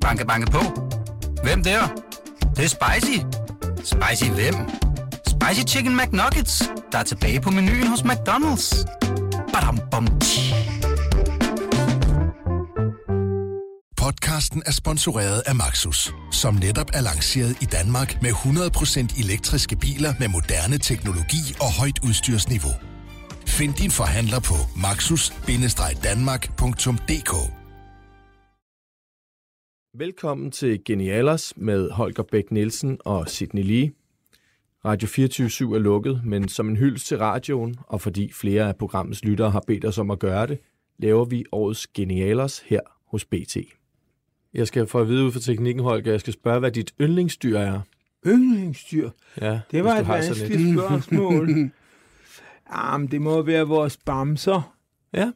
Banke, banke på. Hvem der? Det, det er spicy. Spicy hvem? Spicy Chicken McNuggets, der er tilbage på menuen hos McDonald's. Badum, bom, tji. Podcasten er sponsoreret af Maxus, som netop er lanceret i Danmark med 100% elektriske biler med moderne teknologi og højt udstyrsniveau. Find din forhandler på maxus-danmark.dk Velkommen til Genialers med Holger Bæk Nielsen og Sidney Lee. Radio 24 er lukket, men som en hyldest til radioen, og fordi flere af programmets lyttere har bedt os om at gøre det, laver vi årets Genialers her hos BT. Jeg skal få at vide ud fra teknikken, Holger, jeg skal spørge, hvad dit yndlingsdyr er. Yndlingsdyr? Ja, Det var et vanskeligt spørgsmål. Jamen, det må være vores bamser. Ja.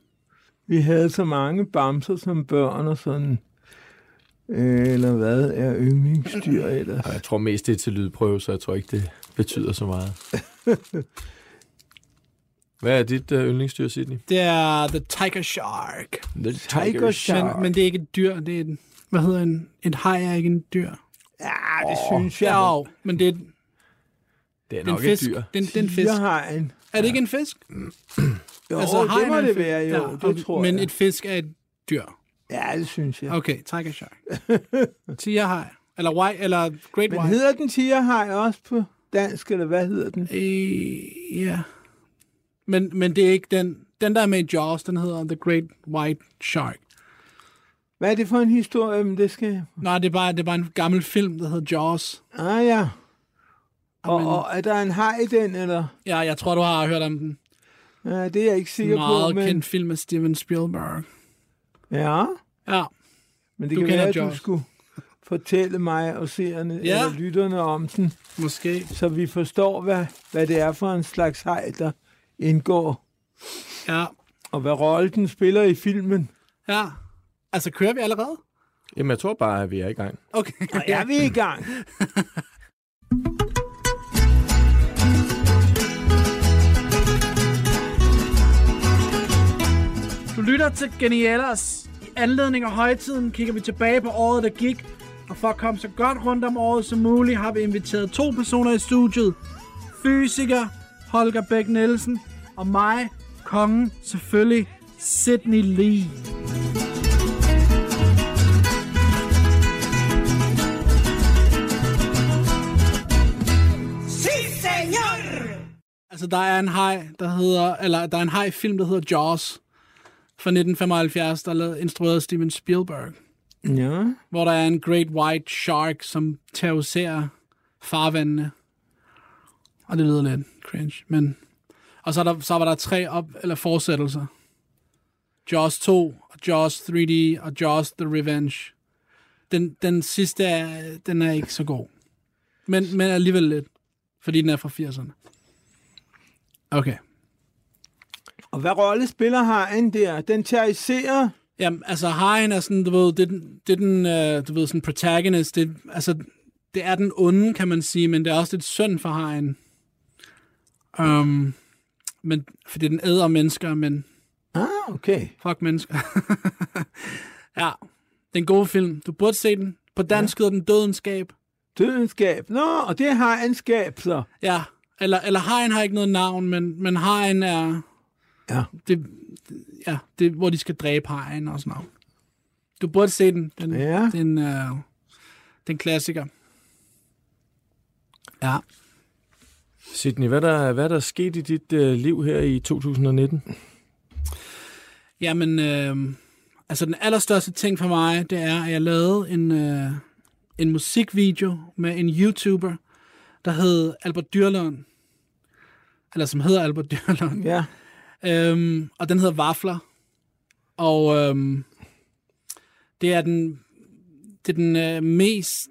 Vi havde så mange bamser som børn og sådan. Øh, Eller hvad er yndlingsdyr ellers? Jeg tror mest, det er til lydprøve, så jeg tror ikke, det betyder så meget. Hvad er dit uh, yndlingsdyr, Sidney? Det er The Tiger Shark. The Tiger Shark. Men, men det er ikke et dyr, det er en, hvad hedder en, en haj er ikke en dyr. Ja, det synes jeg. Ja, men det er, Det er det er en nok fisk. et dyr. Det er, en- det er en fisk. Tigerhajen. Er det ikke en fisk? Jo, Altså, det må er en det fisk. være, jo. Ja, det tror men jeg. et fisk er et dyr. Ja, det synes jeg. Okay, Tiger Shark. Tigerhaj. Eller white, eller Great Men White. hedder den tigerhaj også på dansk, eller hvad hedder den? Øh, ja. Men, men det er ikke den... Den, der er med i Jaws, den hedder The Great White Shark. Hvad er det for en historie? Men det skal... Nej, det er bare, det er bare en gammel film, der hedder Jaws. Ah, ja. Og, men- og er der en haj i den, eller? Ja, jeg tror, du har hørt om den. Ja, det er jeg ikke sikker Meget på, men... kendt film af Steven Spielberg. Ja, Ja, men det Du kan være, at du skulle fortælle mig og seerne Ja. eller lytterne om den, måske. så vi forstår, hvad, hvad det er for en slags haj, der indgår, Ja, og hvad rolle den spiller i filmen. ja. Altså, kører vi allerede? Jamen, jeg tror bare, at vi er i gang. Okay. Og er vi i gang? Du lytter til Genialers. Anledning af højtiden kigger vi tilbage på året, der gik. Og for at komme så godt rundt om året som muligt, har vi inviteret to personer i studiet. Fysiker Holger Bæk Nielsen og mig, kongen selvfølgelig, Sydney Lee. Altså, der er en hej, der hedder, eller der er en hej-film, der hedder Jaws fra 1975, der er instrueret af Steven Spielberg, Ja. hvor der er en great white shark, som terroriserer farvandene. Og det lyder lidt cringe, men... Og så, er der, så var der tre op, eller fortsættelser. Jaws 2, og Jaws 3D, og Jaws The Revenge. Den, den sidste er, den er ikke så god. Men, men alligevel lidt, fordi den er fra 80'erne. Okay. Og hvad rolle spiller hajen der? Den terroriserer... Jamen, altså, hajen er sådan, du ved, det er den, det er den øh, du ved, sådan protagonist. Det, altså, det er den onde, kan man sige, men det er også lidt synd for hajen. Um, men, fordi den æder mennesker, men Ah, okay. fuck mennesker. ja, det er en god film. Du burde se den. På dansk hedder den Dødenskab. Dødenskab. Nå, og det har en skab, så. Ja, eller, eller hajen har ikke noget navn, men, men hajen er... Ja. Det, ja, det hvor de skal dræbe hajen og sådan noget. Du burde se den. Den, Ja. den, øh, den klassiker. Ja. Sidney, hvad der, hvad der er sket i dit uh, liv her i 2019? Jamen, øh, altså den allerstørste ting for mig, det er, at jeg lavede en, øh, en musikvideo med en YouTuber, der hed Albert Dyrlund. Eller som hedder Albert Dyrlund. Ja. Øhm, og den hedder Vafler. Og øhm, det er den, det er den øh, mest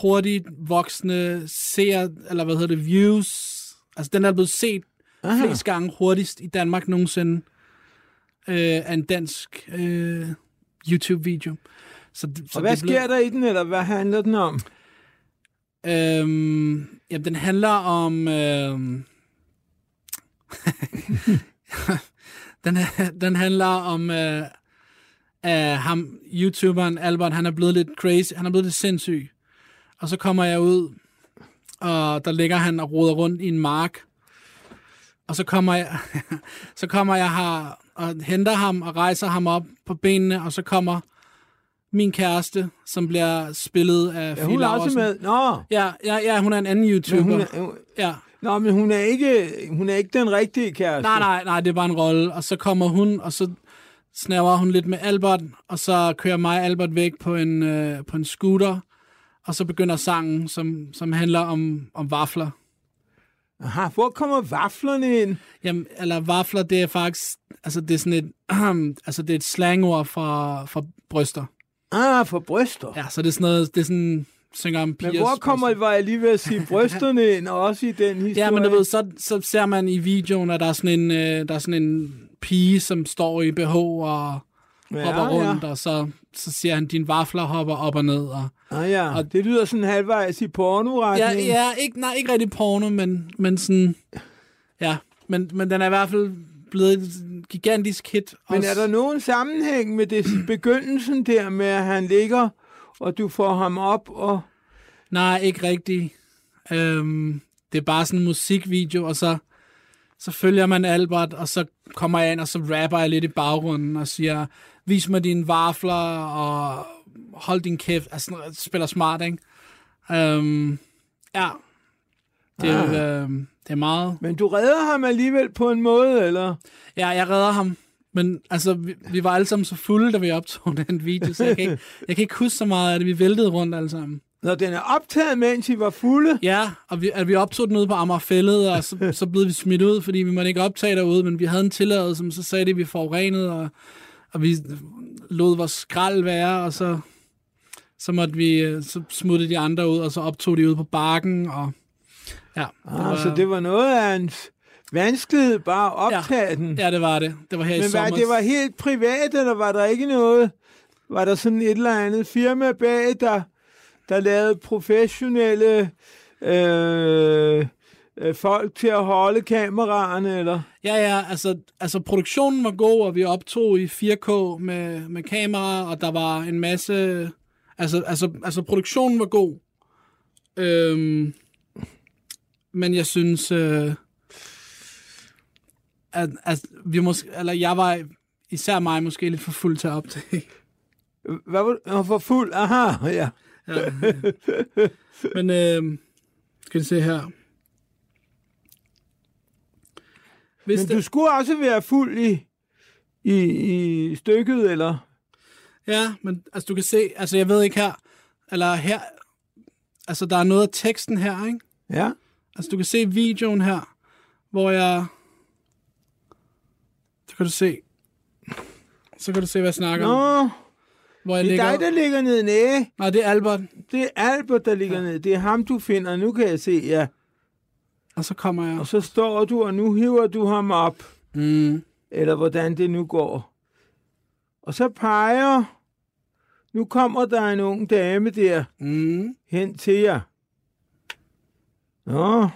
hurtigt voksende ser, eller hvad hedder det, views. Altså den er blevet set Aha. flest gange hurtigst i Danmark nogensinde øh, af en dansk øh, YouTube-video. Så, så Og hvad det er blevet- sker der i den, eller hvad handler den om? Øhm, jamen, den handler om... Øhm, den, den handler om øh, af ham, YouTuberen Albert, han er blevet lidt crazy, han er blevet lidt sindssyg. Og så kommer jeg ud, og der ligger han og roder rundt i en mark. Og så kommer jeg, så kommer jeg her og henter ham og rejser ham op på benene, og så kommer min kæreste, som bliver spillet af Ja, Fie hun er også med. Nå, Ja, ja, ja, hun er en anden men YouTuber. hun er, hun- Ja. Nå, men hun er ikke, hun er ikke den rigtige kæreste. Nej, nej, nej, det er bare en rolle. Og så kommer hun, og så snæver hun lidt med Albert, og så kører mig og Albert væk på en, øh, på en scooter, og så begynder sangen, som, som handler om, om vafler. Aha, hvor kommer vaflerne ind? Jamen, eller vafler, det er faktisk, altså det er sådan et, altså det er et slangord for, for bryster. Ah, for bryster. Ja, så det er sådan noget, det er sådan, synger om Men pigers hvor kommer, var jeg lige ved at sige, brysterne ind, også i den historie? Ja, men du ved, så, så ser man i videoen, at der er sådan en, øh, der er sådan en pige, som står i BH og hopper rundt, og så, så siger han, din vafler hopper op og ned. Og, Ah, ja. Og det lyder sådan halvvejs i ja, pornoretning. ja ikke, nej, ikke rigtig porno, men, men sådan, ja, men, men den er i hvert fald blevet et gigantisk hit. Men også. er der nogen sammenhæng med det begyndelsen der med, at han ligger, og du får ham op, og... Nej, ikke rigtigt. Øhm, det er bare sådan en musikvideo, og så, så følger man Albert, og så kommer jeg ind, og så rapper jeg lidt i baggrunden og siger, vis mig dine vafler, og hold din kæft. Altså, spiller smart, ikke? Øhm, ja. Det er, ah. øhm, det er meget... Men du redder ham alligevel på en måde, eller? Ja, jeg redder ham. Men altså, vi, vi var alle sammen så fulde, da vi optog den video, så jeg kan, ikke, jeg kan ikke huske så meget af det. Vi væltede rundt alle sammen. Når den er optaget, mens I var fulde? Ja, og vi, at vi optog den ude på Amagerfællet, og så, så blev vi smidt ud, fordi vi måtte ikke optage derude, men vi havde en tilladelse, som så sagde det, at vi forurenede, og, og vi lod vores skrald være, og så, så måtte vi, øh, så smutte de andre ud, og så optog de ude på bakken, og ja. Ah, så det var noget af en vanskelighed bare at optage ja, den. Ja, det var det. Det var her i Men hvad, sommer. det var helt privat, eller var der ikke noget? Var der sådan et eller andet firma bag, der, der lavede professionelle øh, øh, folk til at holde kameraerne, eller? Ja, ja, altså, altså produktionen var god, og vi optog i 4K med, med kamera, og der var en masse... Altså, altså, altså produktionen var god. Øhm, men jeg synes, øh, at, at vi måske, eller jeg var, især mig, måske lidt for fuld til at optage. Hvad var du? For fuld? Aha, ja. Ja. Men øh, skal vi se her. Hvis Men det, du skulle også være fuld i, i, i stykket, eller? Ja, men altså du kan se, altså jeg ved ikke her, eller her, altså der er noget af teksten her, ikke? Ja. Altså du kan se videoen her, hvor jeg, så kan du se, så kan du se, hvad jeg snakker om. Nå, Hvor jeg det er ligger, dig, der ligger nede. Nej, Nej, det er Albert, det er Albert, der ligger nede. Det er ham, du finder. Nu kan jeg se, ja. og så kommer jeg. Og så står du, og nu hiver du ham op. Mm. Eller hvordan det nu går. Og så peger... Nu kommer der en ung dame der Mm. hen til jer. Nå.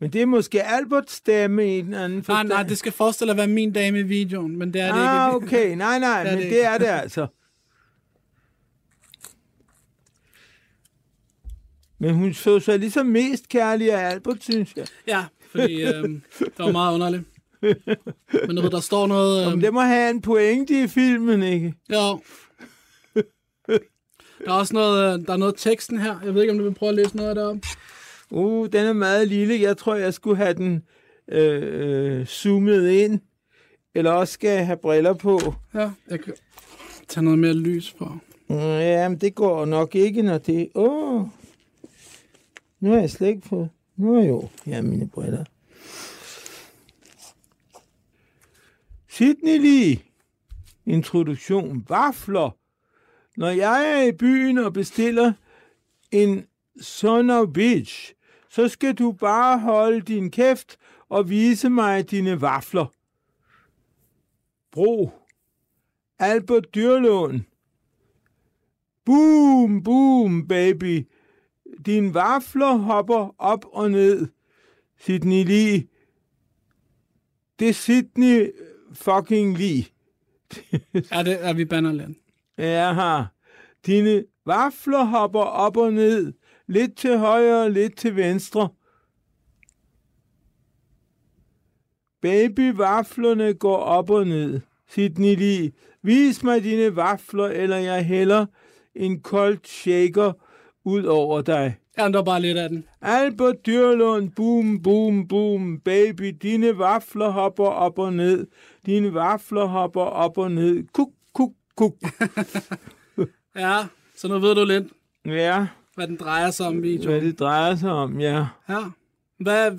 Men det er måske Alberts stemme i den anden Nej, forstand. nej, det skal forestille at være min dame i videoen, men det er det ah, ikke. okay. Nej, nej, Det er men det det er det altså. Men hun så sig ligesom mest kærlig af Albert, synes jeg. Ja, fordi øh, det var meget underligt. Men du ved, der står noget... Øh, det må have en pointe i filmen, ikke? Jo. Der er også noget, øh, der er noget teksten her. Jeg ved ikke, om du vil prøve at læse noget af det op. Uh, den er meget lille. Jeg tror, jeg skulle have den øh, øh, zoomet ind. Eller også skal jeg have briller på. Ja, jeg kan tage noget mere lys på. Mm, Ja, men det går nok ikke, når det... Åh, oh. nu har jeg slet ikke fået... Nu er jo... Ja, mine briller. Sydney Lee. Introduktion. Vafler. Når jeg er i byen og bestiller en son of bitch, så skal du bare holde din kæft og vise mig dine vafler. Bro. Albert Dyrlund. Boom, boom, baby. Din vafler hopper op og ned. Sydney Lee. Det er Sydney fucking Lee. Ja, det er vi banner lidt. Ja. Dine vafler hopper op og ned. Lidt til højre og lidt til venstre. Babyvaflerne går op og ned. Sidney Lee, vis mig dine vafler, eller jeg hælder en kold shaker ud over dig. Ja, der bare lidt af den. Albert Dyrlund, boom, boom, boom, baby, dine vafler hopper op og ned. Dine vafler hopper op og ned. Kuk, kuk, kuk. Ja, så nu ved du lidt, Ja, hvad den drejer sig om, video. hvad det drejer sig om, ja. Ja. Hvad,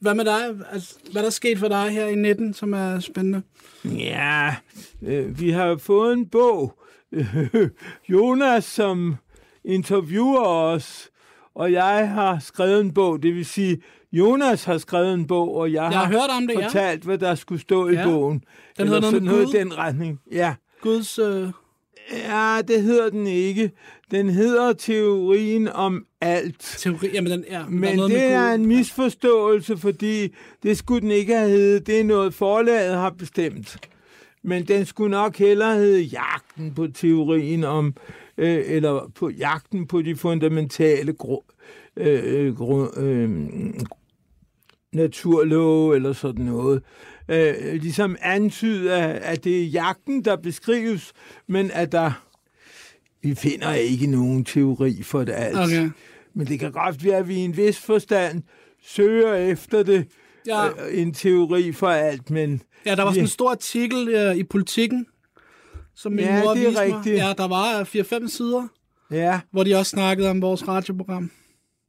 hvad med dig? Altså, hvad er der sket for dig her i 19, som er spændende? Ja, øh, vi har fået en bog. Jonas, som interviewer os, og jeg har skrevet en bog. Det vil sige, Jonas har skrevet en bog, og jeg, Jeg har hørt om det, ja. fortalt, hvad der skulle stå i Ja. bogen. Den hedder noget noget i den retning. Ja. Guds... Øh, ja, det hedder den ikke. Den hedder Teorien om alt. teori. Jamen, den, er Men noget det er en misforståelse, fordi det skulle den ikke have heddet. Det er noget, forlaget har bestemt. Men den skulle nok hellere hedde Jagten på teorien om, øh, eller på Jagten på de fundamentale gru, øh, gru, øh, naturlove, eller sådan noget. Øh, ligesom antyder, at det er jagten, der beskrives, men at der vi finder ikke nogen teori for det alt. Okay. Men det kan godt være, at vi i en vis forstand søger efter det, Ja. øh, en teori for alt, men Ja, der var sådan Ja. en stor artikel øh, i Politikken, som min Ja, mor det er viste mig. rigtigt. Ja, der var 4-5 sider, ja. hvor de også snakkede om vores radioprogram.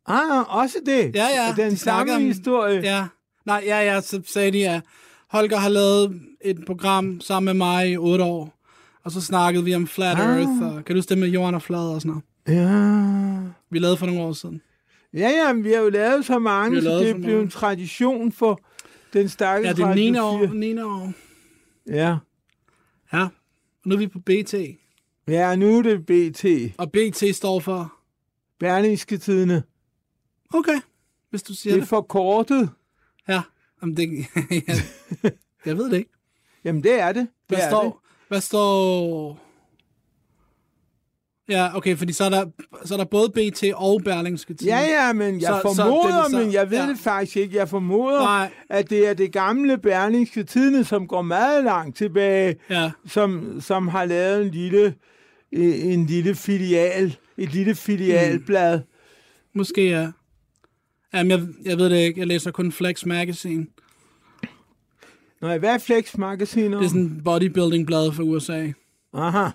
Ah, også det. Ja, ja, Den de samme om- historie. Ja, nej, ja, ja, så sagde de, at Holger har lavet et program sammen med mig i otte år, og så snakkede vi om Flat Ah. Earth, og kan du det med jorden og flad og sådan noget? Ja. Vi lavede for nogle år siden. Ja, ja, men vi har jo lavet så mange, har så lavet det er blevet en tradition for den stakkels Ja, det er Radio 9. år. 4. 9. år. Ja. Ja, og nu er vi på BT, ja, nu er det BT. og BT står for... Berlingske Tidene. Okay, hvis du siger Det er det. forkortet. Ja, Jamen, det, jeg, jeg ved det ikke. Jamen, det er det. Hvad det er står... Hvad står... Ja, okay, fordi så er der, så er der både BT og Berlingske det. Tidene. Ja, ja, men jeg Så- så formoder, er så- men jeg ved ja. det faktisk ikke. Jeg formoder, Nej. at det er det gamle Berlingske Tidene, som går meget langt tilbage, Ja, som, som har lavet en lille, en lille filial, et lille filialblad. måske ja. Jamen, jeg, jeg ved det ikke. Jeg læser kun Flex Magazine. Nå, hvad er Flex Magazine? Det er sådan en bodybuilding-blad for USA. Aha.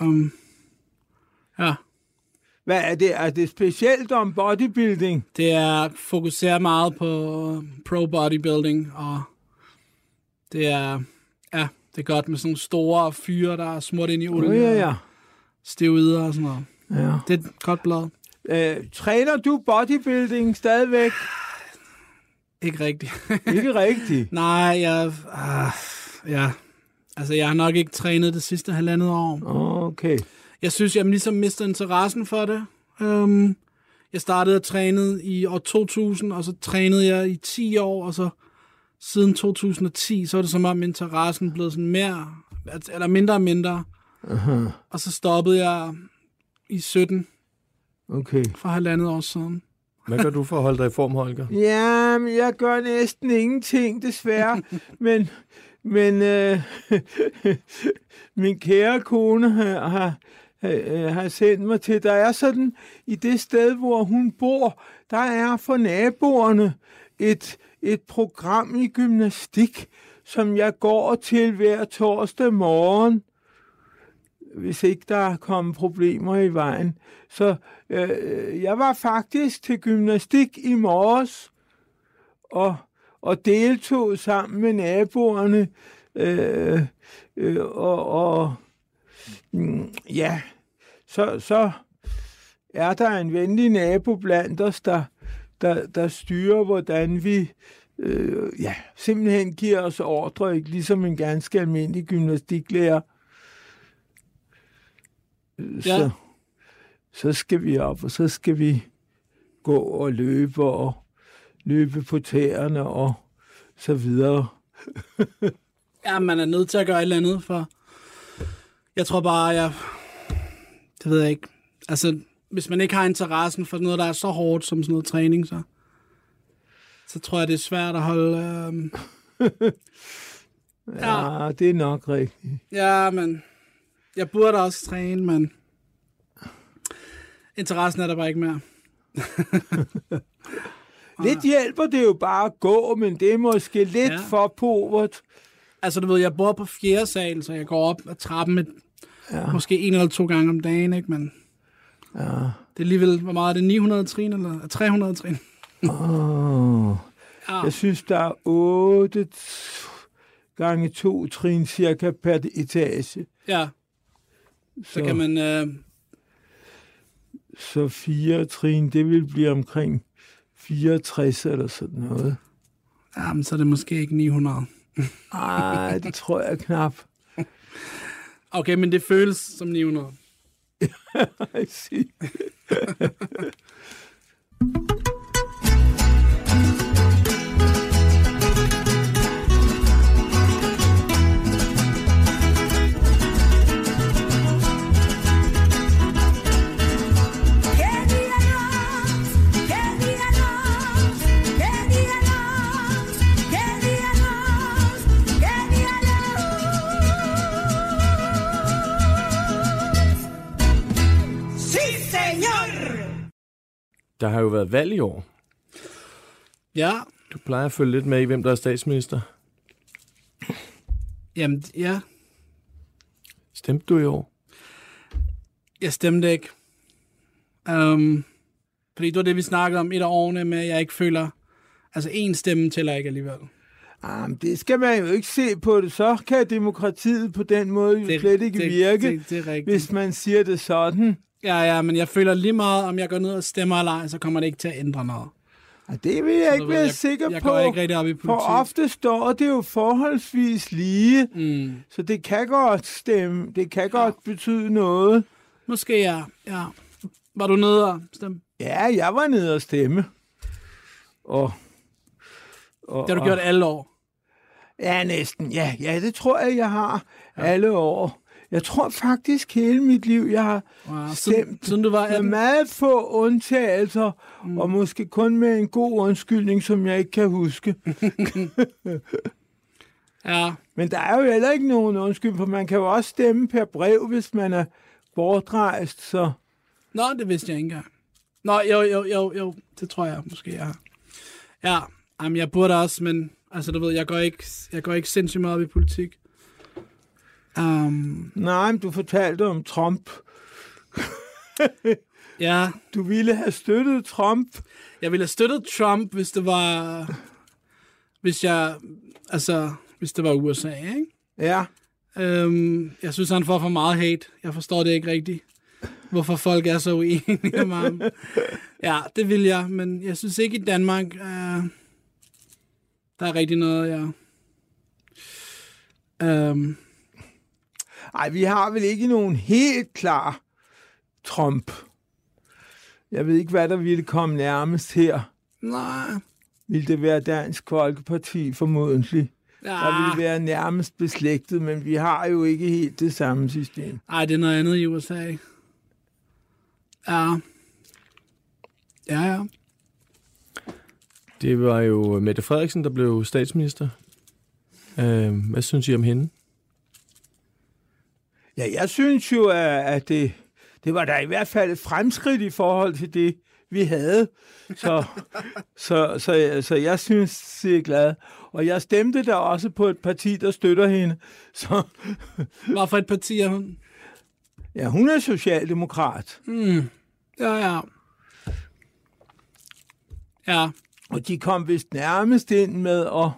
Um, ja, Hvad er det? Er det specielt om bodybuilding? det er fokuserer meget på pro bodybuilding, og det er, ja, det er godt med sådan nogle store fyre, der er smurt ind i olie, ja, ja. og steroider og sådan noget. ja. Det er et godt blad. Øh, træner du bodybuilding stadigvæk? Ikke rigtigt. Ikke rigtigt. Nej, jeg... Ah, ja. Altså, jeg har nok ikke trænet det sidste halvandet år. Okay. Jeg synes, jeg ligesom mistede interessen for det. Um, jeg startede at træne i år 2000, og så trænede jeg i 10 år, og så siden 2010, så er det som om interessen blev sådan mere, eller mindre og mindre. Aha. Og så stoppede jeg i 17 Okay. for halvandet år siden. Hvad gør du for at holde dig i form, Holger? Ja, men jeg gør næsten ingenting, desværre. men men øh, min kære kone har, har, øh, har sendt mig til, der er sådan, i det sted, hvor hun bor, der er for naboerne et, et program i gymnastik, som jeg går til hver torsdag morgen hvis ikke der kom problemer i vejen. Så øh, jeg var faktisk til gymnastik i morges og, og deltog sammen med naboerne. Øh, øh, og og mm, ja, så, så er der en venlig nabo blandt os, der, der, der styrer, hvordan vi øh, ja, simpelthen giver os ordre, ikke ligesom en ganske almindelig gymnastiklærer. Ja. Så, så skal vi op, og så skal vi gå og løbe og løbe på tæerne og så videre. Ja, man er nødt til at gøre et eller andet for Jeg tror bare, jeg... Det ved jeg ikke. Altså, hvis man ikke har interessen for noget, der er så hårdt som sådan noget træning, så, så tror jeg, det er svært at holde... Øh... Ja, ja, det er nok rigtigt. Ja, men jeg burde også træne, men interessen er der bare ikke mere. Lidt hjælper det jo bare at gå, men det er måske lidt Ja. for povert. Altså, du ved, jeg bor på fjerde sal, så jeg går op ad trappen et, ja. måske en eller to gange om dagen, ikke? Men Ja. det er alligevel, hvor meget er det, 900 trin eller 300 trin? Oh. Ja. Jeg synes, der er 8 gange 2 trin cirka per etage. ja, så kan man... Øh, Så fire trin, det vil blive omkring 64 eller sådan noget. ja, men så er det måske ikke 900. Ej, det tror jeg knap. Okay, men det føles som 900. I see. Der har jo været valg i år. Ja, Du plejer at følge lidt med i, hvem der er statsminister. jamen, ja. Stemte du i år? Jeg stemte ikke. Um, fordi det var det, vi snakkede om et af årene med, at jeg ikke føler... Altså, en stemme tæller ikke alligevel. Ah, men det skal man jo ikke se på det. Så kan demokratiet på den måde jo Det- slet ikke det- virke, det- det er rigtigt. hvis man siger det sådan. Ja, ja, men jeg føler lige meget, om jeg går ned og stemmer eller ej, så kommer det ikke til at ændre noget. Og det vil jeg Så ikke være jeg- sikker jeg på, går ikke rigtig op i for politik. ofte står det jo forholdsvis lige, Mm. så det kan godt stemme, det kan godt betyde noget. Måske ja, ja. Var du nede og stemme? Ja, jeg var nede og stemme. Og, og, Det har du gjort alle år. Ja, næsten. Ja, ja, det tror jeg, jeg har ja. alle år. Jeg tror faktisk hele mit liv, jeg har Wow. Stemt siden du var med 18? meget få undtagelser, mm. og måske kun med en god undskyldning, som jeg ikke kan huske. Ja, Men der er jo heller ikke nogen undskyldning, for man kan jo også stemme per brev, hvis man er bortrejst, så... Nå, det vidste jeg ikke engang. Nå, jo, jo, jo, jo. Det tror jeg måske, jeg har. Ja, jamen, jeg burde også, men altså, du ved, jeg går ikke, jeg går ikke sindssygt meget op i politik. Um, Nej, men du fortalte om Trump. ja, Du ville have støttet Trump. jeg ville have støttet Trump, hvis det var... Hvis jeg... Altså, hvis det var USA, ikke? Ja, Øhm, jeg synes, han får for meget hate. Jeg forstår det ikke rigtigt. Hvorfor folk er så uenige med ham. Ja, det vil jeg, men jeg synes ikke i Danmark, øh, der er rigtig noget, jeg... Øhm, Ej, vi har vel ikke nogen helt klar Trump. Jeg ved ikke, hvad der ville komme nærmest her. nej, Vil det være Dansk Folkeparti formodentlig? ja, Der vil være nærmest beslægtet, men vi har jo ikke helt det samme system. ej, det er noget andet i USA. Ja. Ja, ja. Det var jo Mette Frederiksen, der blev statsminister. Øh, hvad synes I om hende? Ja, jeg synes jo, at at det, det var da i hvert fald et fremskridt i forhold til det, vi havde. Så, så, så, så jeg synes, jeg er glad. Og jeg stemte der også på et parti, der støtter hende. Så Hvad for et parti er hun? ja, hun er socialdemokrat. Mm. Ja, ja. Ja, Og de kom vist nærmest ind med at,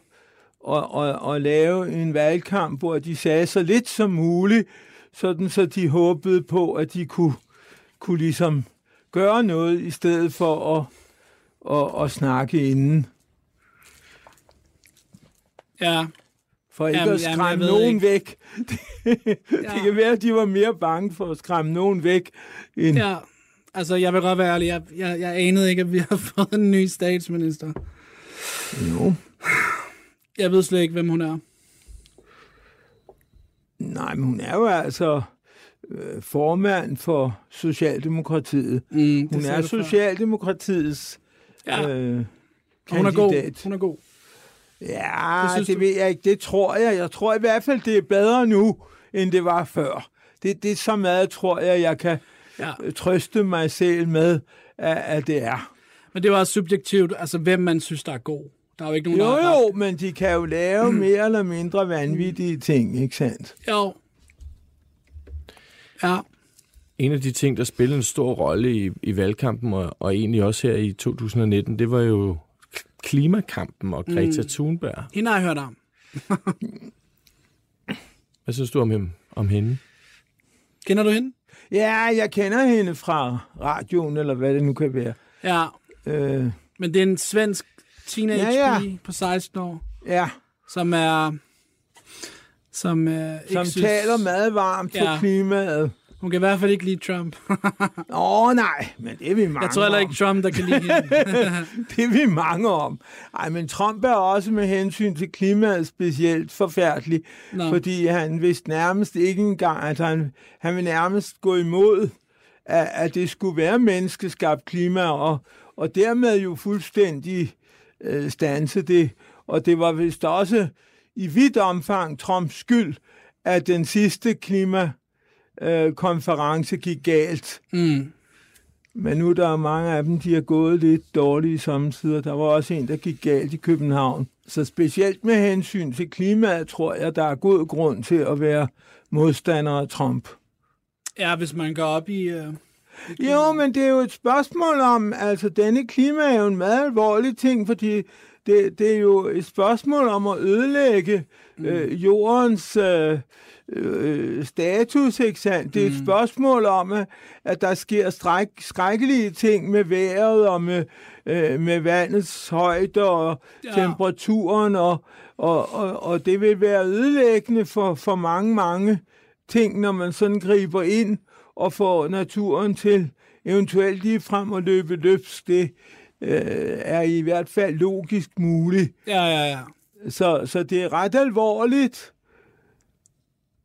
at, at, at lave en valgkamp, hvor de sagde så lidt som muligt, sådan så de håbede på, at de kunne, kunne ligesom gøre noget, i stedet for at, at, at snakke inden. ja. For ikke Jamen, at jamen, skræmme ved nogen ikke. væk. Det, Ja. det kan være, at de var mere bange for at skræmme nogen væk. End, Ja, altså jeg vil godt være ærlig. Jeg, jeg, jeg anede ikke, at vi har fået en ny statsminister. Jo. Jeg ved slet ikke, hvem hun er. Nej, men hun er jo altså øh, formand for Socialdemokratiet. Mm, Hun er. Socialdemokratiets Ja, øh, hun er god. kandidat. Hun er god. Ja, Det det, synes det du? ved jeg ikke. Det tror jeg. Jeg tror i hvert fald, det er bedre nu, end det var før. Det, det er så meget, tror jeg, jeg kan Ja. øh, trøste mig selv med, at, at det er. Men det også subjektivt, altså hvem man synes, der er god. Der er jo ikke nogen, Jo, der har jo, men de kan jo lave mere eller mindre vanvittige ting, ikke sandt? Jo. Ja. En af de ting, der spillede en stor rolle i, i valgkampen, og, og egentlig også her i 2019, det var jo klimakampen og Greta mm. Thunberg. Hende har jeg hørt om. Hvad synes du om, hende? om hende? Kender du hende? Ja, jeg kender hende fra radioen, eller hvad det nu kan være. Ja. Øh, Men det er en svensk teenage Ja, ja. på 16 år, ja, som er... Som, øh, som synes, taler meget varmt Ja. for klimaet. Hun kan i hvert fald ikke lide Trump. Åh, oh, nej, men det er vi mange Jeg tror heller om. ikke Trump, der kan lide. Det er vi mange om. Ej, men Trump er også med hensyn til klimaet specielt forfærdelig, Nå. fordi han vidste nærmest ikke engang, at han, han vil nærmest gå imod, at, at det skulle være menneskeskabt klima, og, og dermed jo fuldstændig øh, stanse det. Og det var vist også i vidt omfang Trumps skyld, at den sidste klimakonference øh, gik galt. Mm. Men nu der er mange af dem, de er gået lidt dårlige samtidig. Der var også en, der gik galt i København. Så specielt med hensyn til klimaet, tror jeg, der er god grund til at være modstander af Trump. Ja, hvis man går op i... Øh, Jo, men det er jo et spørgsmål om, altså denne klima er jo en meget alvorlig ting, fordi det, det er jo et spørgsmål om at ødelægge øh, jordens øh, øh, status, ikke sandt? Det er et spørgsmål om, at, at der sker stræk, skrækkelige ting med vejret og med, øh, med vandets højde og ja. temperaturen, og, og, og, og det vil være ødelæggende for, for mange, mange ting, når man sådan griber ind og får naturen til eventuelt lige frem og løbe løbsk. Det øh, er i hvert fald logisk muligt. ja, ja, ja. Så, så det er ret alvorligt.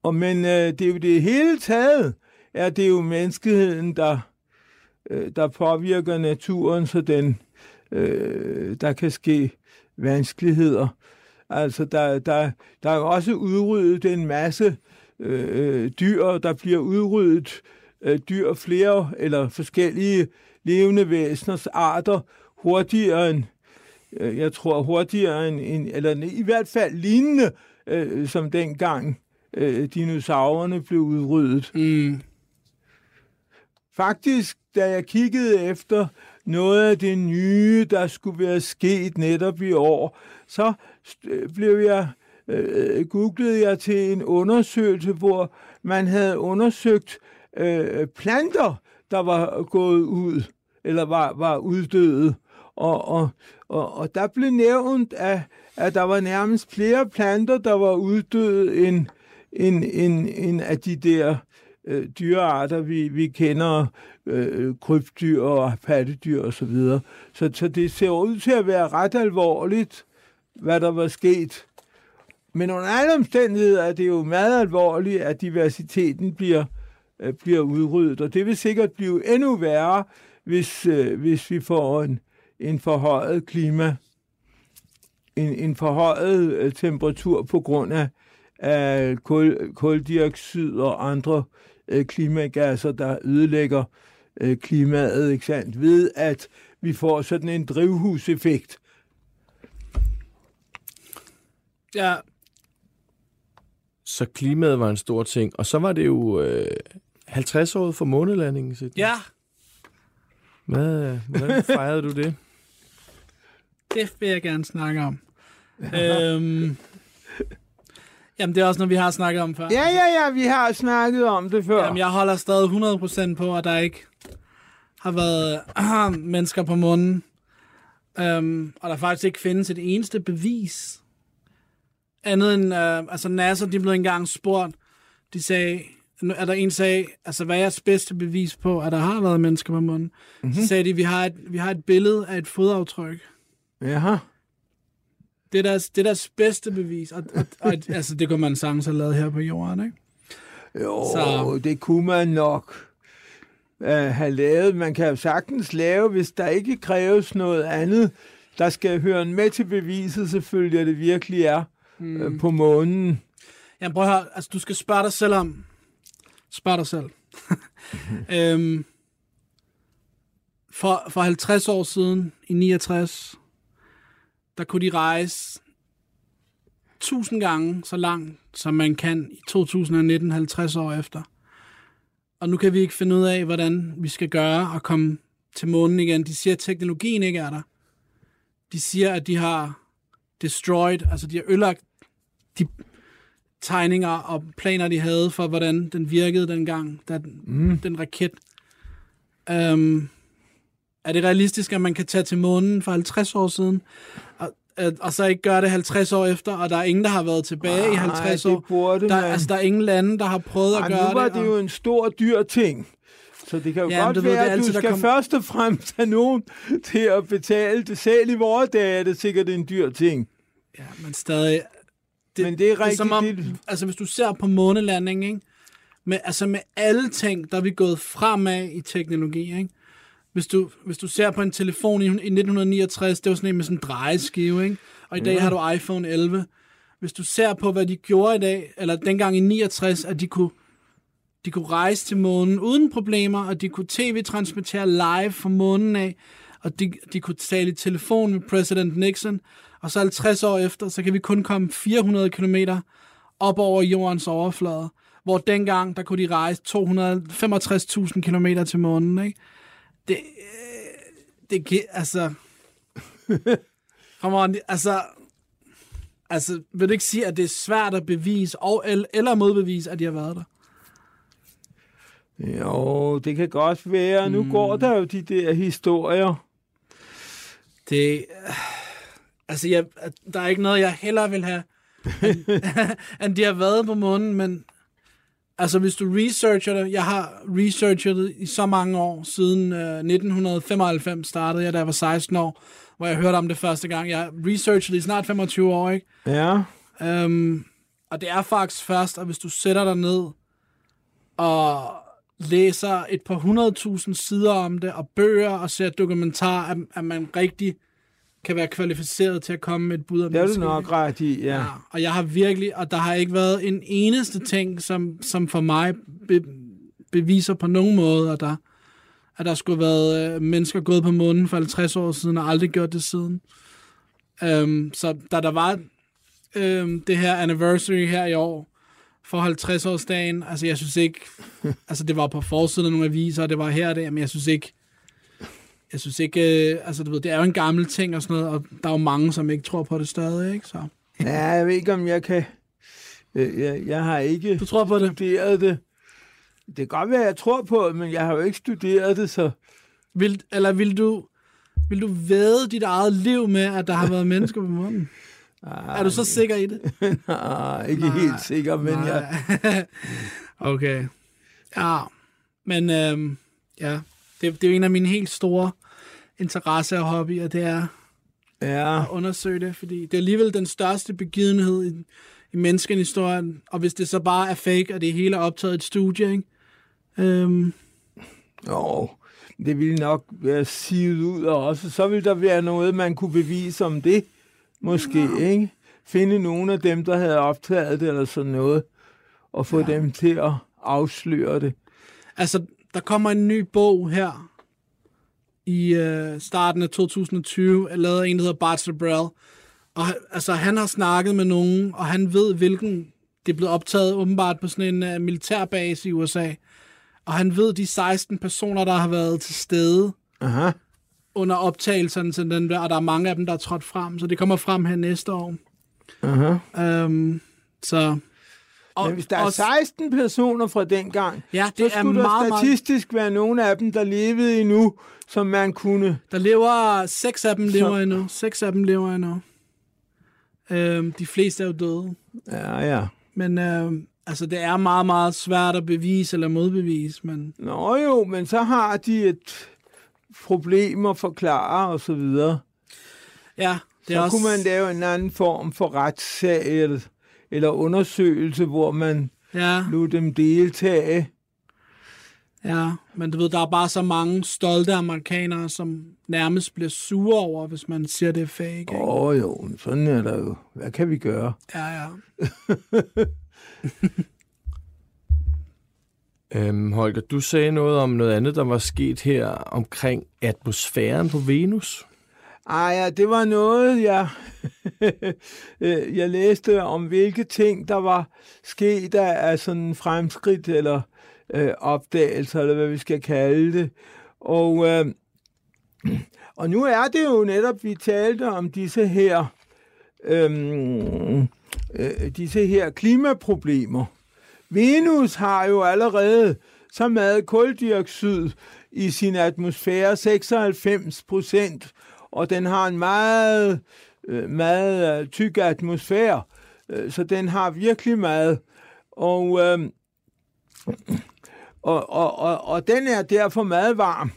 Og, men øh, det er jo det hele taget, er det jo menneskeheden, der, øh, der påvirker naturen, så den, øh, der kan ske vanskeligheder. Altså, der, der, der er også udryddet en masse øh, dyr, der bliver udryddet øh, dyr flere eller forskellige levende væseners arter hurtigere end, øh, jeg tror hurtigere end, end eller i hvert fald lignende, øh, som dengang øh, dinosaurerne blev udryddet. Mm. Faktisk, da jeg kiggede efter noget af det nye, der skulle være sket netop i år, så st- blev jeg, øh, googlede jeg til en undersøgelse, hvor man havde undersøgt øh, Øh, planter, der var gået ud, eller var, var uddøde. Og, og, og, og der blev nævnt, at, at der var nærmest flere planter, der var uddøde, end, end, end, end af de der øh, dyrearter, vi, vi kender, øh, krybdyr og pattedyr osv. Så, videre. så, så det ser ud til at være ret alvorligt, hvad der var sket. Men under alle omstændigheder er det jo meget alvorligt, at diversiteten bliver, øh, bliver udryddet, og det vil sikkert blive endnu værre, hvis, øh, hvis vi får en, en forhøjet klima, en, en forhøjet øh, temperatur på grund af, af kul, kuldioxid og andre øh, klimagasser, der ødelægger øh, klimaet, ikke sandt? Ved at vi får sådan en drivhuseffekt. Ja, Så klimaet var en stor ting. Og så var det jo øh, 50 år for månelandingen. Sidney. ja, Hvad, øh, hvordan fejrede du det? det vil jeg gerne snakke om. øhm, jamen, det er også noget, vi har snakket om før. Ja, ja, ja, vi har snakket om det før. Jamen, jeg holder stadig 100% på, at der ikke har været mennesker på månen. Um, og der faktisk ikke findes et eneste bevis. Andet end, uh, altså NASA, de blev engang spurgt, de sagde, nu er der en sag, altså hvad er jeres bedste bevis på, at der har været mennesker på månen? Mm-hmm. Så sagde de, vi har, et, vi har et billede af et fodaftryk. Jaha. Det er deres, det er deres bedste bevis. Og, og, og, altså, det kunne man sagtens have lavet her på jorden, ikke? Jo, Så- det kunne man nok uh, have lavet. Man kan jo sagtens lave, hvis der ikke kræves noget andet. Der skal høre med til beviset selvfølgelig, at det virkelig er mm. uh, på månen. Jamen prøv at høre, altså du skal spørge dig selv om... Spørg dig selv. øhm, for, for 50 år siden, i 69, der kunne de rejse 1000 gange så langt, som man kan i 2019, 50 år efter. Og nu kan vi ikke finde ud af, hvordan vi skal gøre og komme til månen igen. De siger, at teknologien ikke er der. De siger, at de har destroyed, altså de har ødelagt de tegninger og planer, de havde for, hvordan den virkede dengang, da den, mm. den raket. Um, er det realistisk, at man kan tage til månen for 50 år siden, og, øh, og så ikke gøre det 50 år efter, og der er ingen, der har været tilbage i 50 det år? burde Der, man. altså, der er ingen lande, der har prøvet at Ej, gøre nu var det. det og- jo en stor, dyr ting. Så det kan jo Jamen, godt det være, at altid, du skal kom- først og fremmest have nogen til at betale det. Selv i vores dage er det sikkert en dyr ting. Ja, men stadig... Men det er Det er rigtigt. som om, det- altså hvis du ser på månelanding, ikke? Med, altså med alle ting, der er vi gået fremad i teknologi, ikke? Hvis du, hvis du ser på en telefon i, i 1969, det var sådan en med sådan en drejeskive, ikke? Og i dag har du iPhone 11. Hvis du ser på, hvad de gjorde i dag, eller dengang i 69, at de kunne, de kunne rejse til månen uden problemer, og de kunne tv-transmittere live fra månen af, og de, de kunne tale i telefon med præsident Nixon, og så 50 år efter, så kan vi kun komme 400 km op over jordens overflade, hvor dengang, der kunne de rejse 265.000 km til månen, ikke? Det, øh, det kan, altså... Come on, altså... Altså, vil du ikke sige, at det er svært at bevise, og, el- eller modbevise, at de har været der? Jo, det kan godt være. Nu går der jo de der historier. Det... Altså, jeg, der er ikke noget, jeg hellere vil have, end, end de har været på månen, men altså, hvis du researcher det, jeg har researchet det i så mange år, siden øh, 1995 startede jeg, da jeg var 16 år, hvor jeg hørte om det første gang. Jeg researchede det i snart 25 år, ikke? Ja. Um, og det er faktisk først, at hvis du sætter dig ned og læser et par hundredtusind sider om det, og bøger og ser dokumentar, at, at man rigtig kan være kvalificeret til at komme med et bud om Det er du sker, nok ret i, ja. Ja, og jeg har virkelig, og der har ikke været en eneste ting, som, som for mig be, beviser på nogen måde, at der, at der skulle have været øh, mennesker gået på månen for 50 år siden, og aldrig gjort det siden. Um, så da der var um, det her anniversary her i år, for 50-årsdagen, altså jeg synes ikke, altså det var på forsiden af nogle aviser, og det var her og der, men jeg synes ikke, jeg synes ikke, øh, altså du ved, det er jo en gammel ting og sådan noget, og der er jo mange, som ikke tror på det stadig, ikke? Så. Ja, jeg ved ikke, om jeg kan... Øh, Jeg, jeg har ikke Du tror på det? studeret det. Det kan godt være, jeg tror på det, men jeg har jo ikke studeret det, så... Vil, eller vil du, vil du væde dit eget liv med, at der har været mennesker på månen? Er du så sikker i det? Nej, ikke Nej. helt sikker, men jeg... okay. Ja, men øhm, ja, det, det er jo en af mine helt store interesser og hobbyer, det er Ja, at undersøge det, fordi det er alligevel den største begivenhed i, i menneskehistorien, og hvis det så bare er fake, og det hele er optaget i et studie, ikke? Øhm, jo, det ville nok være sivet ud også. Så ville der være noget, man kunne bevise om det, måske, ja. ikke? Finde nogle af dem, der havde optaget det eller sådan noget, og få ja. dem til at afsløre det. Altså, der kommer en ny bog her i øh, starten af 2020, lavet af en, der hedder Bart Sabrell. Og altså, han har snakket med nogen, og han ved, hvilken... Det er blevet optaget åbenbart på sådan en uh, militærbase i USA. Og han ved de 16 personer, der har været til stede Aha. under optagelserne til den der, og der er mange af dem, der er trådt frem, så det kommer frem her næste år. Aha. Um, så... Og, Men hvis der er også- 16 personer fra dengang, Ja, så det er skulle der meget, meget... statistisk være nogle af dem, der levede endnu, som man kunne... Der lever, seks af dem lever Så- endnu. Seks af dem lever endnu. Øhm, de fleste er jo døde. Ja, ja. Men øhm, altså, det er meget, meget svært at bevise eller modbevise. Men Nå jo, men så har de et problem at forklare og så videre. ja, det Så er også... kunne man lave en anden form for retssag eller, eller undersøgelse, hvor man Ja, lod dem deltage. ja, men du ved, der er bare så mange stolte amerikanere, som nærmest bliver sure over, hvis man siger, det er fake. Åh oh, jo, sådan er der jo. Hvad kan vi gøre? Ja, ja. Øhm, Holger, du sagde noget om noget andet, der var sket her omkring atmosfæren på Venus. Ej, ja, det var noget, jeg, øh, jeg læste om, hvilke ting, der var sket af, af sådan fremskridt eller øh, opdagelser, eller hvad vi skal kalde det. Og, øh, og nu er det jo netop, vi talte om disse her, øh, øh, disse her klimaproblemer. Venus har jo allerede så meget koldioxid i sin atmosfære, 96 procent, og den har en meget, øh, meget øh, tyk atmosfære, øh, så den har virkelig meget. Og, øh, og, og, og, og den er derfor meget varm.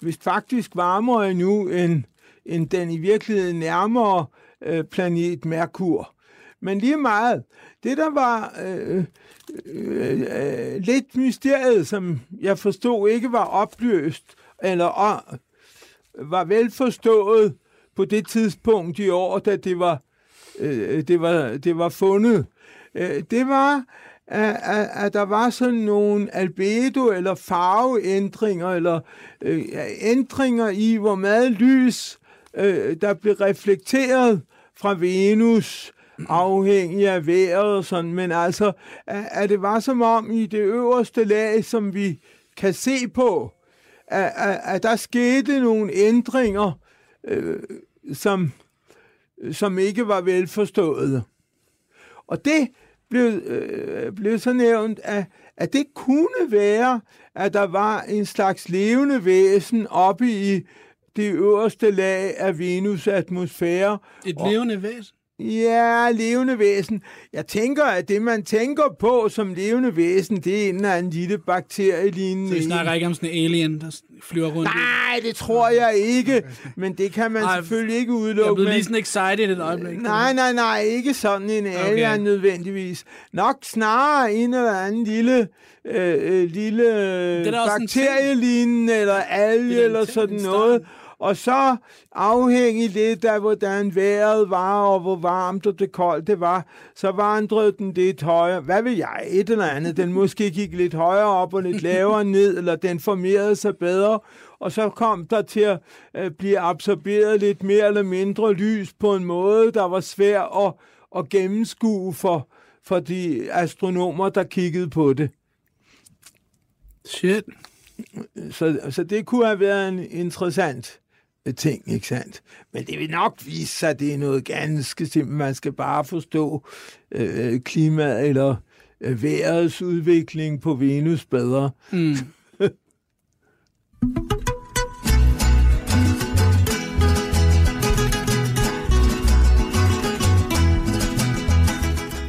Hvis faktisk varmere endnu, end, end den i virkeligheden nærmere øh, planet Merkur. Men lige meget, det der var øh, øh, øh, lidt mysteriet, som jeg forstod ikke var opløst, eller var velforstået på det tidspunkt i år, da det var, øh, øh, det var, det var fundet, øh, det var, at, at, at der var sådan nogle albedo- eller farveændringer, eller øh, ændringer i, hvor meget lys, øh, der blev reflekteret fra Venus, afhængig af vejret og sådan, men altså, at, at det var som om i det øverste lag, som vi kan se på, at, at, at der skete nogle ændringer, øh, som, som ikke var velforståede. Og det blev, øh, blev så nævnt, at, at det kunne være, at der var en slags levende væsen oppe i det øverste lag af Venus' atmosfære. Et levende væsen. Ja, levende væsen. Jeg tænker, at det, man tænker på som levende væsen, det er en eller anden lille bakterielignende... Så vi snakker ikke om sådan en alien, der flyver rundt. Nej, det tror jeg ikke, men det kan man Ej, selvfølgelig ikke Jeg udelukke. blevet men- lige sådan excited et øjeblik. Nej, nej, nej, ikke sådan en alien Okay. nødvendigvis. Nok snarere en eller anden lille, øh, øh, lille er bakterielignende eller alge er eller sådan noget. Og så afhængig lidt af, hvordan vejret var, og hvor varmt og det koldt det var, så vandrede den lidt højere. Hvad vil jeg? Et eller andet. Den måske gik lidt højere op og lidt lavere ned, eller den formerede sig bedre. Og så kom der til at øh, blive absorberet lidt mere eller mindre lys på en måde, der var svær at, at gennemskue for, for de astronomer, der kiggede på det. Shit. Så, så det kunne have været en interessant ting, ikke sandt? Men det vil nok vise sig, at det er noget ganske simpelt. Man skal bare forstå øh, klimaet eller øh, vejrets udvikling på Venus bedre. Mm.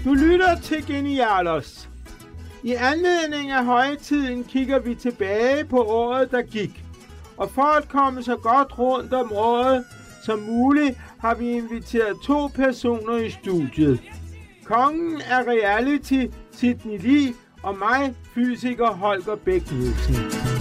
Du lytter til Genialos. I anledning af højtiden kigger vi tilbage på året, der gik. Og for at komme så godt rundt om året som muligt, har vi inviteret to personer i studiet. Kongen af reality, Sidney Lee, og mig, fysiker Holger Bæk Nielsen.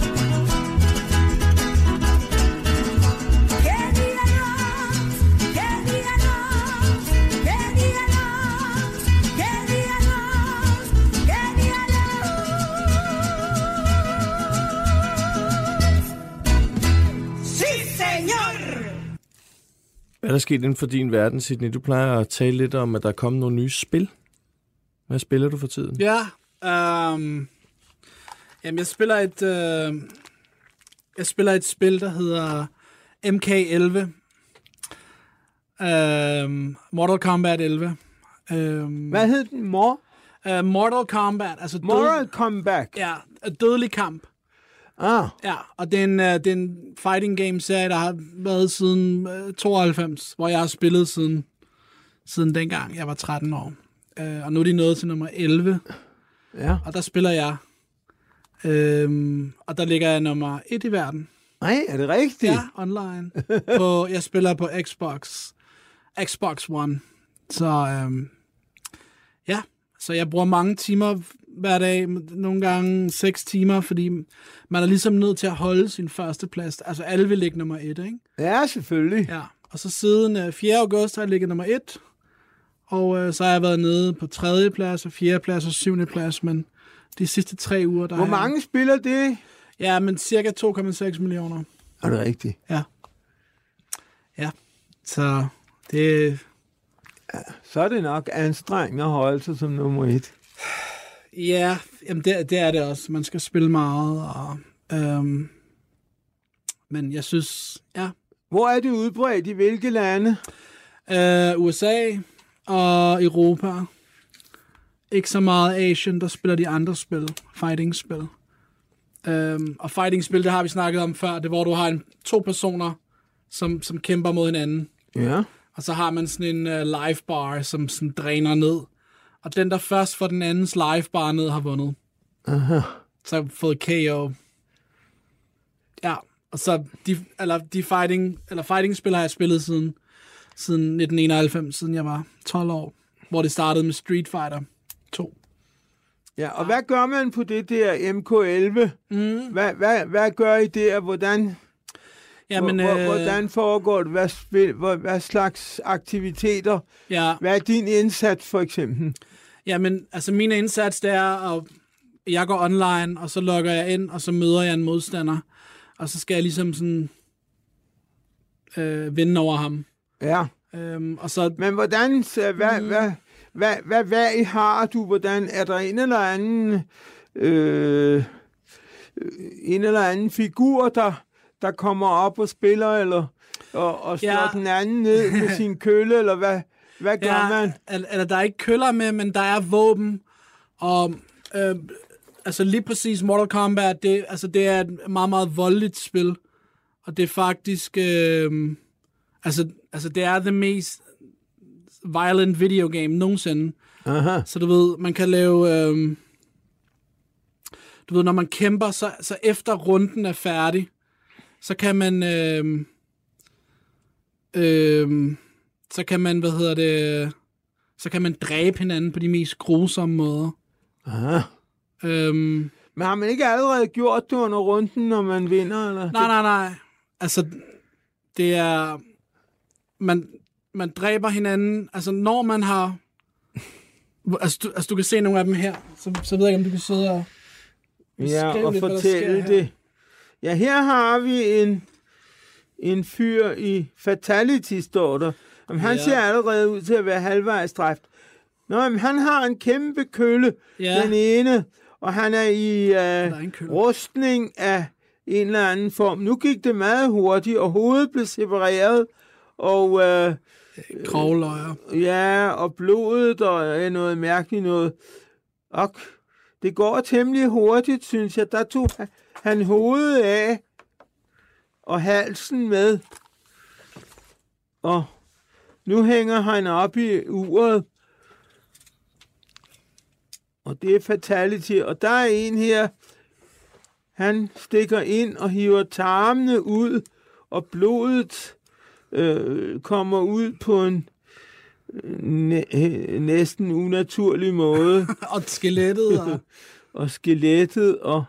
Hvad er der sket inden for din verden, Sidney? Du plejer at tale lidt om, at der er kommet nogle nye spil. Hvad spiller du for tiden? Ja, um, jamen jeg spiller et, uh, jeg spiller et spil, der hedder MK11. Um, Mortal Kombat 11. Um, Hvad hed den? Mor? Uh, Mortal Kombat, altså død, Moral Comeback. ja, dødelig kamp. Ah, Ja, og det er en, uh, det er en fighting game serie, der har været siden uh, 92, hvor jeg har spillet siden, siden dengang, jeg var 13 år. Uh, og nu er de nået til nummer 11, ja. og der spiller jeg. Øhm, og der ligger jeg nummer 1 i verden. Nej, er det rigtigt? Ja, online. på, jeg spiller på Xbox. Xbox One. Så øhm, ja, Så jeg bruger mange timer hver dag, nogle gange seks timer, fordi man er ligesom nødt til at holde sin første plads. Altså alle vil ligge nummer et, ikke? Ja, selvfølgelig. Ja. Og så siden øh, 4. august har jeg ligget nummer et, og øh, så har jeg været nede på tredje plads, og fjerde plads og syvende plads, men de sidste tre uger, der Hvor jeg- mange spiller det? Ja, men cirka 2,6 millioner. Er det rigtigt? Ja. Ja, så det... Så er det nok anstrengende at holde sig som nummer et. Ja, jamen det, det er det også. Man skal spille meget, og... Øhm, men jeg synes, ja, Hvor er det udbredt? I hvilke lande? øh, USA og Europa. Ikke så meget Asien, der spiller de andre spil, fighting-spil. Øhm, og fighting-spil, det har vi snakket om før, det er, hvor du har en, to personer, som, som kæmper mod hinanden. Ja. Og så har man sådan en uh, live bar, som sådan dræner ned. Og den, der først får den andens live bar ned, har vundet. Aha. Så har fået KO. Ja, og så de, eller de fighting, eller fighting spil har jeg spillet siden, siden 1991, siden jeg var 12 år. Hvor det startede med Street Fighter 2. Ja, og hvad gør man på det der MK11? Mm. Hvad, hvad, hvad gør I der? Hvordan, Jamen, hvor, øh, hvordan foregår det? Hvad, spil, hvad, hvad slags aktiviteter? ja, Hvad er din indsats, for eksempel? Jamen, altså min indsats, det er, at jeg går online, og så logger jeg ind, og så møder jeg en modstander. Og så skal jeg ligesom sådan øh, vinde over ham. Ja, Øhm, og så, men hvordan, så, hvad, mm. hvad, hvad, hvad, hvad I har du? Hvordan, er der en eller anden, øh, en eller anden figur, der, der kommer op og spiller, eller og, og slår Ja. den anden ned med sin kølle, eller hvad, hvad gør ja, man? Eller, eller der er ikke køller med, men der er våben. Og øh, altså lige præcis Mortal Kombat, det, altså, det er et meget, meget voldeligt spil. Og det er faktisk... Øh, altså, altså, det er det mest violent video game nogensinde. Aha. Så du ved, man kan lave... Øh, du ved, når man kæmper, så, så efter runden er færdig, så kan man... Øh, øh, så kan man, hvad hedder det... Så kan man dræbe hinanden på de mest grusomme måder. Aha. Øhm, Men har man ikke allerede gjort det under runden, når man vinder? Eller? nej, nej, nej. Altså, det er... Man, man dræber hinanden. Altså, når man har... Altså du, altså, du kan se nogle af dem her. Så, så ved jeg ikke, om du kan sidde og... Ja, og lidt, fortælle her. det. Ja, her har vi en, en fyr i Fatality, står der. Jamen, han Ja. ser allerede ud til at være halvvejs dræbt. Nå, men han har en kæmpe kølle, Ja. den ene, og han er i er kølle. rustning af en eller anden form. Nu gik det meget hurtigt, og hovedet blev separeret, og uh, Kravløjer. Ja, og blodet og øh, noget mærkeligt noget. Og det går temmelig hurtigt, synes jeg. Der tog han hovedet af og halsen med. Og nu hænger han op i uret. Og det er fatality. Og der er en her, han stikker ind og hiver tarmene ud, og blodet øh, kommer ud på en næ- øh, næsten unaturlig måde. Og skelettet. Og, og skelettet, og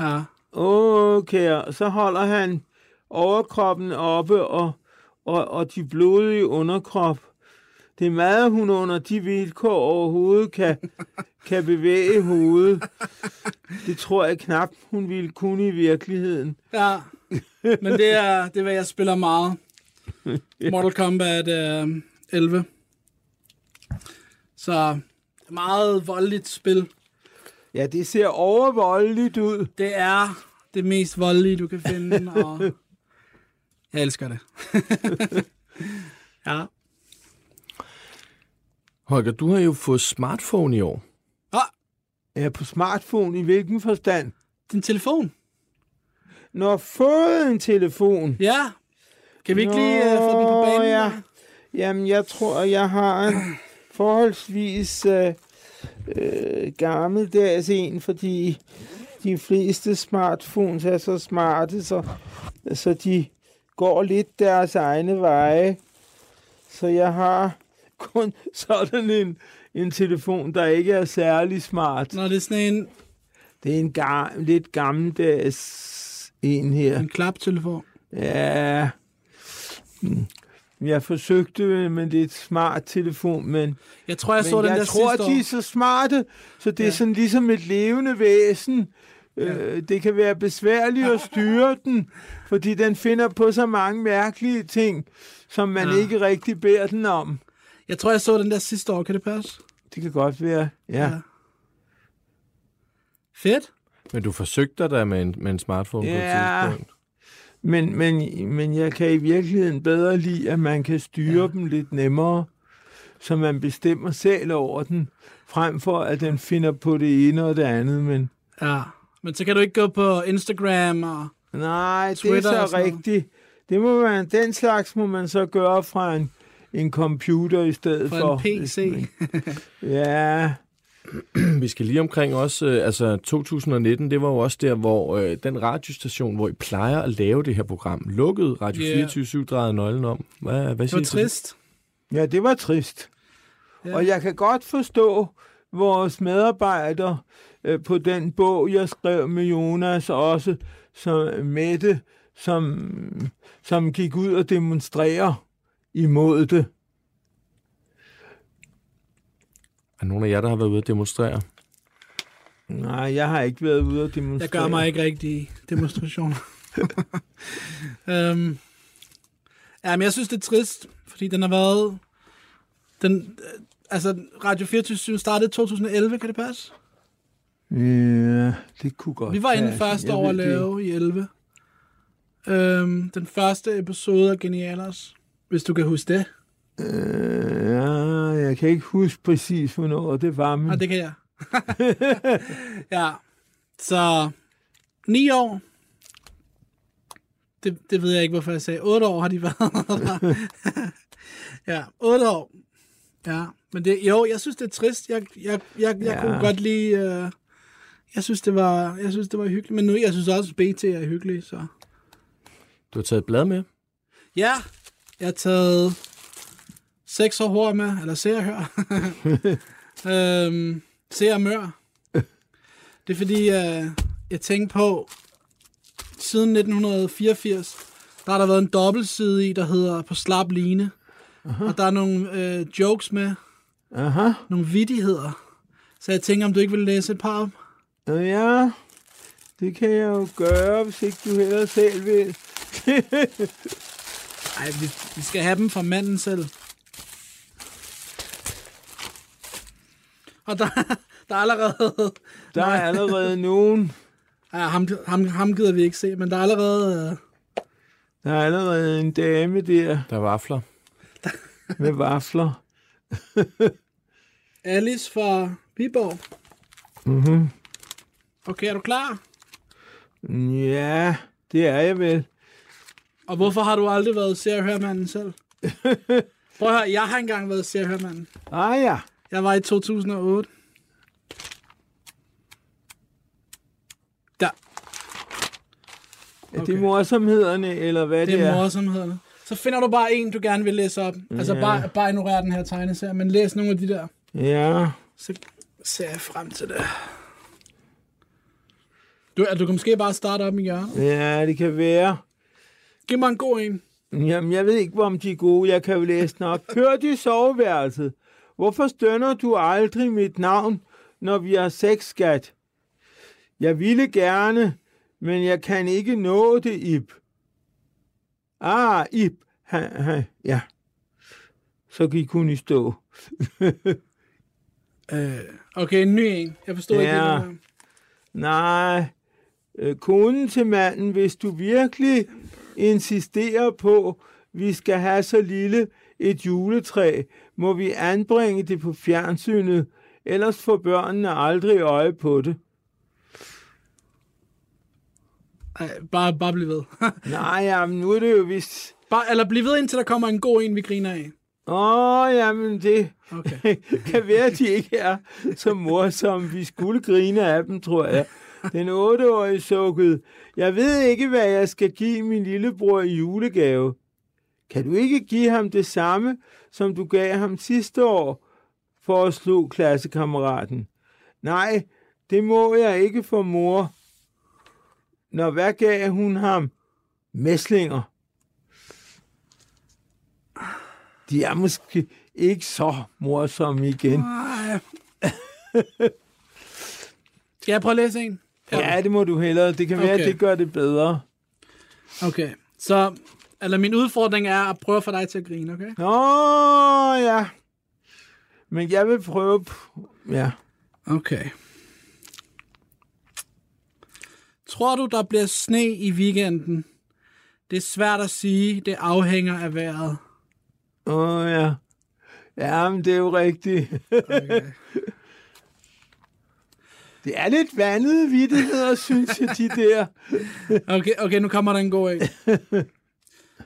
ja. okay, og så holder han overkroppen oppe, og, og, og de blodige underkrop. Det er meget, hun under de vilkår overhovedet kan, kan bevæge hovedet. Det tror jeg knap, hun ville kunne i virkeligheden. ja. Men det er, det er, hvad jeg spiller meget. Mortal Kombat øh, 11. Så meget voldeligt spil. Ja, det ser overvoldeligt ud. Det er det mest voldelige, du kan finde, og jeg elsker det. ja. Holger, du har jo fået smartphone i år. Ah, Ja, på smartphone, i hvilken forstand? din telefon. Når fået en telefon. Ja. Kan vi ikke lige uh, få den på banen? ja. Jamen, jeg tror, jeg har en forholdsvis øh, øh, gammeldags en, fordi de fleste smartphones er så smarte, så, så de går lidt deres egne veje. Så jeg har kun sådan en, en telefon, der ikke er særlig smart. Nå, det er sådan en, Det er en gar- lidt gammeldags en her. en klaptelefon. Ja. Mm. Jeg forsøgte med lidt smart telefon, men, Jeg tror, jeg så den jeg der tror, sidste de er år. så smarte, så det er Ja. sådan ligesom et levende væsen. Øh, det kan være besværligt at styre den, fordi den finder på så mange mærkelige ting, som man Ja. ikke rigtig beder den om. Jeg tror, jeg så den der sidste år. Kan det passe? Det kan godt være, ja. Ja. Fedt. Men du forsøgte dig med en, med en smartphone på Ja. et tidspunkt. Men, men, men jeg kan i virkeligheden bedre lide, at man kan styre ja. dem lidt nemmere, så man bestemmer selv over den, frem for at den finder på det ene og det andet. Men Ja. Men så kan du ikke gå på Instagram og... nej, det Twitter er og så rigtigt. Det må man, den slags må man så gøre fra en, en computer i stedet Fra for. en PC. Ja, Vi skal lige omkring også, øh, altså 2019, det var jo også der, hvor øh, den radiostation, hvor I plejer at lave det her program, lukkede Radio Ja. 24-7 drejede nøglen om. Hvad, hvad Det siger var det? trist. ja, det var trist. Ja. Og jeg kan godt forstå vores medarbejdere øh, på den bog, jeg skrev med Jonas også, som Mette, som, som gik ud og demonstrere imod det. Er nogen af jer, der har været ude at demonstrere? Nej, jeg har ikke været ude og demonstrere. Jeg gør mig ikke rigtig demonstrationer. øhm, ja, men jeg synes, det er trist, fordi den har været... Den, altså, Radio 24 startede i 2011, kan det passe? Ja, det kunne godt Vi var inde første år at lave i 11. Øhm, den første episode af Genialers, hvis du kan huske det. Øh, ja, jeg kan ikke huske præcis, hvornår det var, men Og det kan jeg. ja, så ni år. Det, det ved jeg ikke, hvorfor jeg sagde. 8 år har de været ja, 8 år. Ja, men det, jo, jeg synes, det er trist. Jeg, jeg, jeg, jeg Ja. ja. kunne godt lide... Øh, jeg synes, det var, jeg synes, det var hyggeligt. Men nu, jeg synes også, BT er hyggelig, så... Du har taget et blad med? Ja, jeg har taget seks år hår med, eller ser og hør. øhm, ser og mør. Det er fordi, øh, jeg tænkte på, siden 1984, der har der været en dobbeltside i, der hedder På slap line. Og der er nogle øh, jokes med, aha, nogle vittigheder. Så jeg tænker, om du ikke vil læse et par op? Øh, ja, det kan jeg jo gøre, hvis ikke du heller selv vil. Nej, vi, vi skal have dem fra manden selv. Og der, der er allerede... Der er allerede nogen, Ja, ham, ham, ham gider vi ikke se, men der er allerede... Øh, der er allerede en dame der Der er vafler. med vafler. Alice fra Viborg. Mhm. Okay, er du klar? Ja, det er jeg vel. Og hvorfor har du aldrig været se og hørmanden selv? Prøv at høre, jeg har engang været se og hørmanden. Ah ja, Jeg var i 2008. Der, er det Okay. morsomhederne, eller hvad det det er er? morsomhederne. Så finder du bare en, du gerne vil læse op. Altså Ja. bare, bare ignorer den her tegneserie, men læs nogle af de der. Ja, Så ser jeg frem til det. Du, du kan måske bare starte op i hjørnet. ja, det kan være. Giv mig en god en. Jamen, jeg ved ikke, om de er gode. Jeg kan jo læse nok. Kør i soveværelset. Hvorfor stønner du aldrig mit navn, når vi har sex, skat? Jeg ville gerne, men jeg kan ikke nå det, Ib. Ah, Ib. Ha, ha, ja. Så gik hun i stå. Øh, okay, en ny en. Jeg ikke, Ja. det var. Nej, øh, konen til manden, hvis du virkelig insisterer på, vi skal have så lille et juletræ, må vi anbringe det på fjernsynet, ellers får børnene aldrig øje på det. Ej, bare, bare bliv ved. Nej, jamen, nu er det jo vist... bare, eller bliv ved, indtil der kommer en god en, vi griner af. Åh, jamen, det Okay. kan være, at de ikke er så morsomme. Vi skulle grine af dem, tror jeg. Den otteårige sukkede. Jeg ved ikke, hvad jeg skal give min lillebror i julegave. Kan du ikke give ham det samme, som du gav ham sidste år? for at slå klassekammeraten. Nej, det må jeg ikke for mor. Når hvad gav hun ham? Mæslinger. De er måske ikke så morsomme igen. Nej. Jeg prøver at læse en? Ja, det må du hellere. Det kan være, Okay. at det gør det bedre. Okay, så eller min udfordring er at prøve at få dig til at grine, okay? Nå, ja. Men jeg vil prøve... Ja. Okay. Tror du, der bliver sne i weekenden? Det er svært at sige. Det afhænger af vejret. Åh, oh, ja. Ja, men det er jo rigtigt. Okay. Det er lidt vandede vittigheder, synes jeg, de der. Okay, okay, nu kommer der en god en.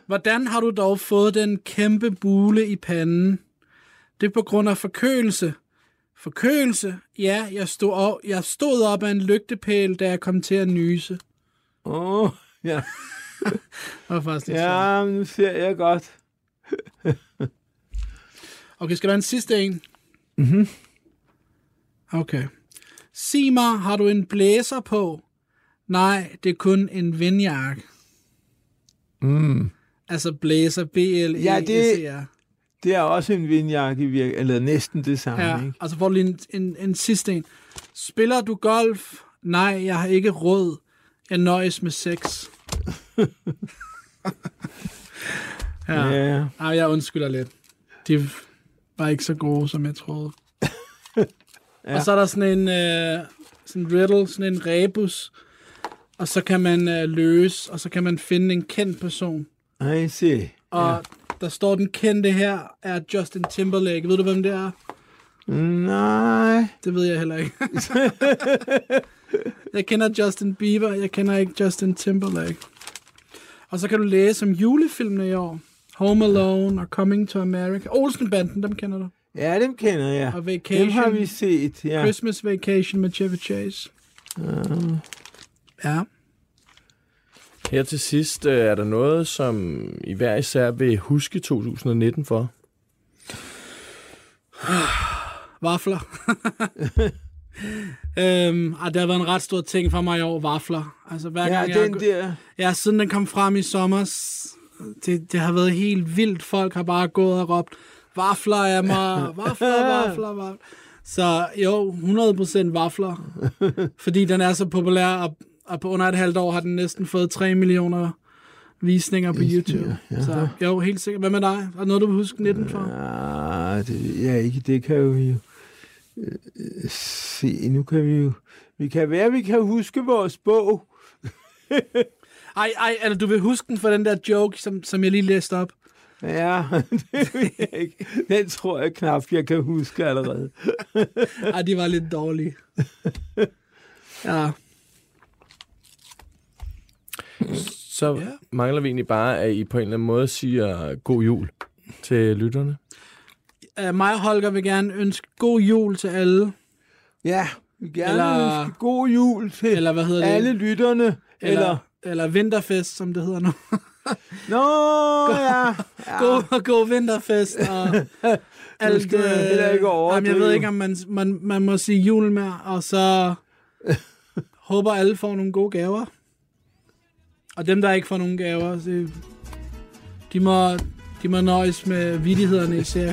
Hvordan har du dog fået den kæmpe bule i panden? Det er på grund af forkølelse. Forkølelse? Ja, jeg stod, op, jeg stod op af en lygtepæl, da jeg kom til at nyse. Åh, oh, ja. Det var faktisk lidt. Ja, nu ser jeg godt. Okay, skal der en sidste en? Mhm. Okay. Sig mig, har du en blæser på? Nej, det er kun en vindjakke. Mm. Altså blæser, b l e Ja, det- e Det er også en vindjakke, i virke- eller næsten det samme, Ja, ikke? og så får du lige en, en, en sidste en. Spiller du golf? Nej, jeg har ikke råd. Jeg nøjes med sex. ja. Ja. Ej, jeg undskylder lidt. De var ikke så gode, som jeg troede. Ja. Og så er der sådan en, øh, sådan en riddle, sådan en rebus, og så kan man øh, løse, og så kan man finde en kendt person. I see. Og ja. der står, den kendte her er Justin Timberlake. Ved du, hvem det er? Nej. Det ved jeg heller ikke. jeg kender Justin Bieber, jeg kender ikke Justin Timberlake. Og så kan du læse om julefilmene i år. Home Alone og Coming to America. Olsenbanden, dem kender du. Ja, dem kender jeg. Og Vacation. Dem har vi set, ja. Christmas Vacation med Chevy Chase. Ja. Her til sidst, øh, er der noget, som I hver især vil huske 2019 for? Vafler. øhm, ej, det har været en ret stor ting for mig i år, vafler. Altså, hver Ja, gang jeg den der. Ja, siden den kom frem i sommer, det, det har været helt vildt. Folk har bare gået og råbt, vafler af mig, vafler, vafler, vafler. Så jo, 100% vafler. Fordi den er så populær, og, og på under et halvt år har den næsten fået 3 millioner visninger på YouTube. Så jo, helt sikkert. Hvad med dig? Er der noget, du vil huske 19 for? Ah, det ikke. Det kan vi jo øh, se. Nu kan vi jo... Vi kan være, vi kan huske vores bog. Ej, ej, eller du vil huske den for den der joke, som, som jeg lige læste op. Ja, det jeg ikke. Den tror jeg knap, jeg kan huske allerede. Ej, de var lidt dårlige. Ja. Så Ja. mangler vi egentlig bare, at I på en eller anden måde siger god jul til lytterne. Uh, mig og Holger vil gerne ønske god jul til alle. Ja, vi gerne Eller- ønske god jul til Eller hvad hedder det? alle lytterne. Eller... eller, eller vinterfest, som det hedder nu. Nå, ja. ja. god, god vinterfest og alt. skal man heller ikke øh, jamen, jeg ved ikke, om man, man, man må sige jul mere, og så håber alle får nogle gode gaver. Og dem, der ikke får nogle gaver, det, de, må, de må nøjes med vidighederne i ser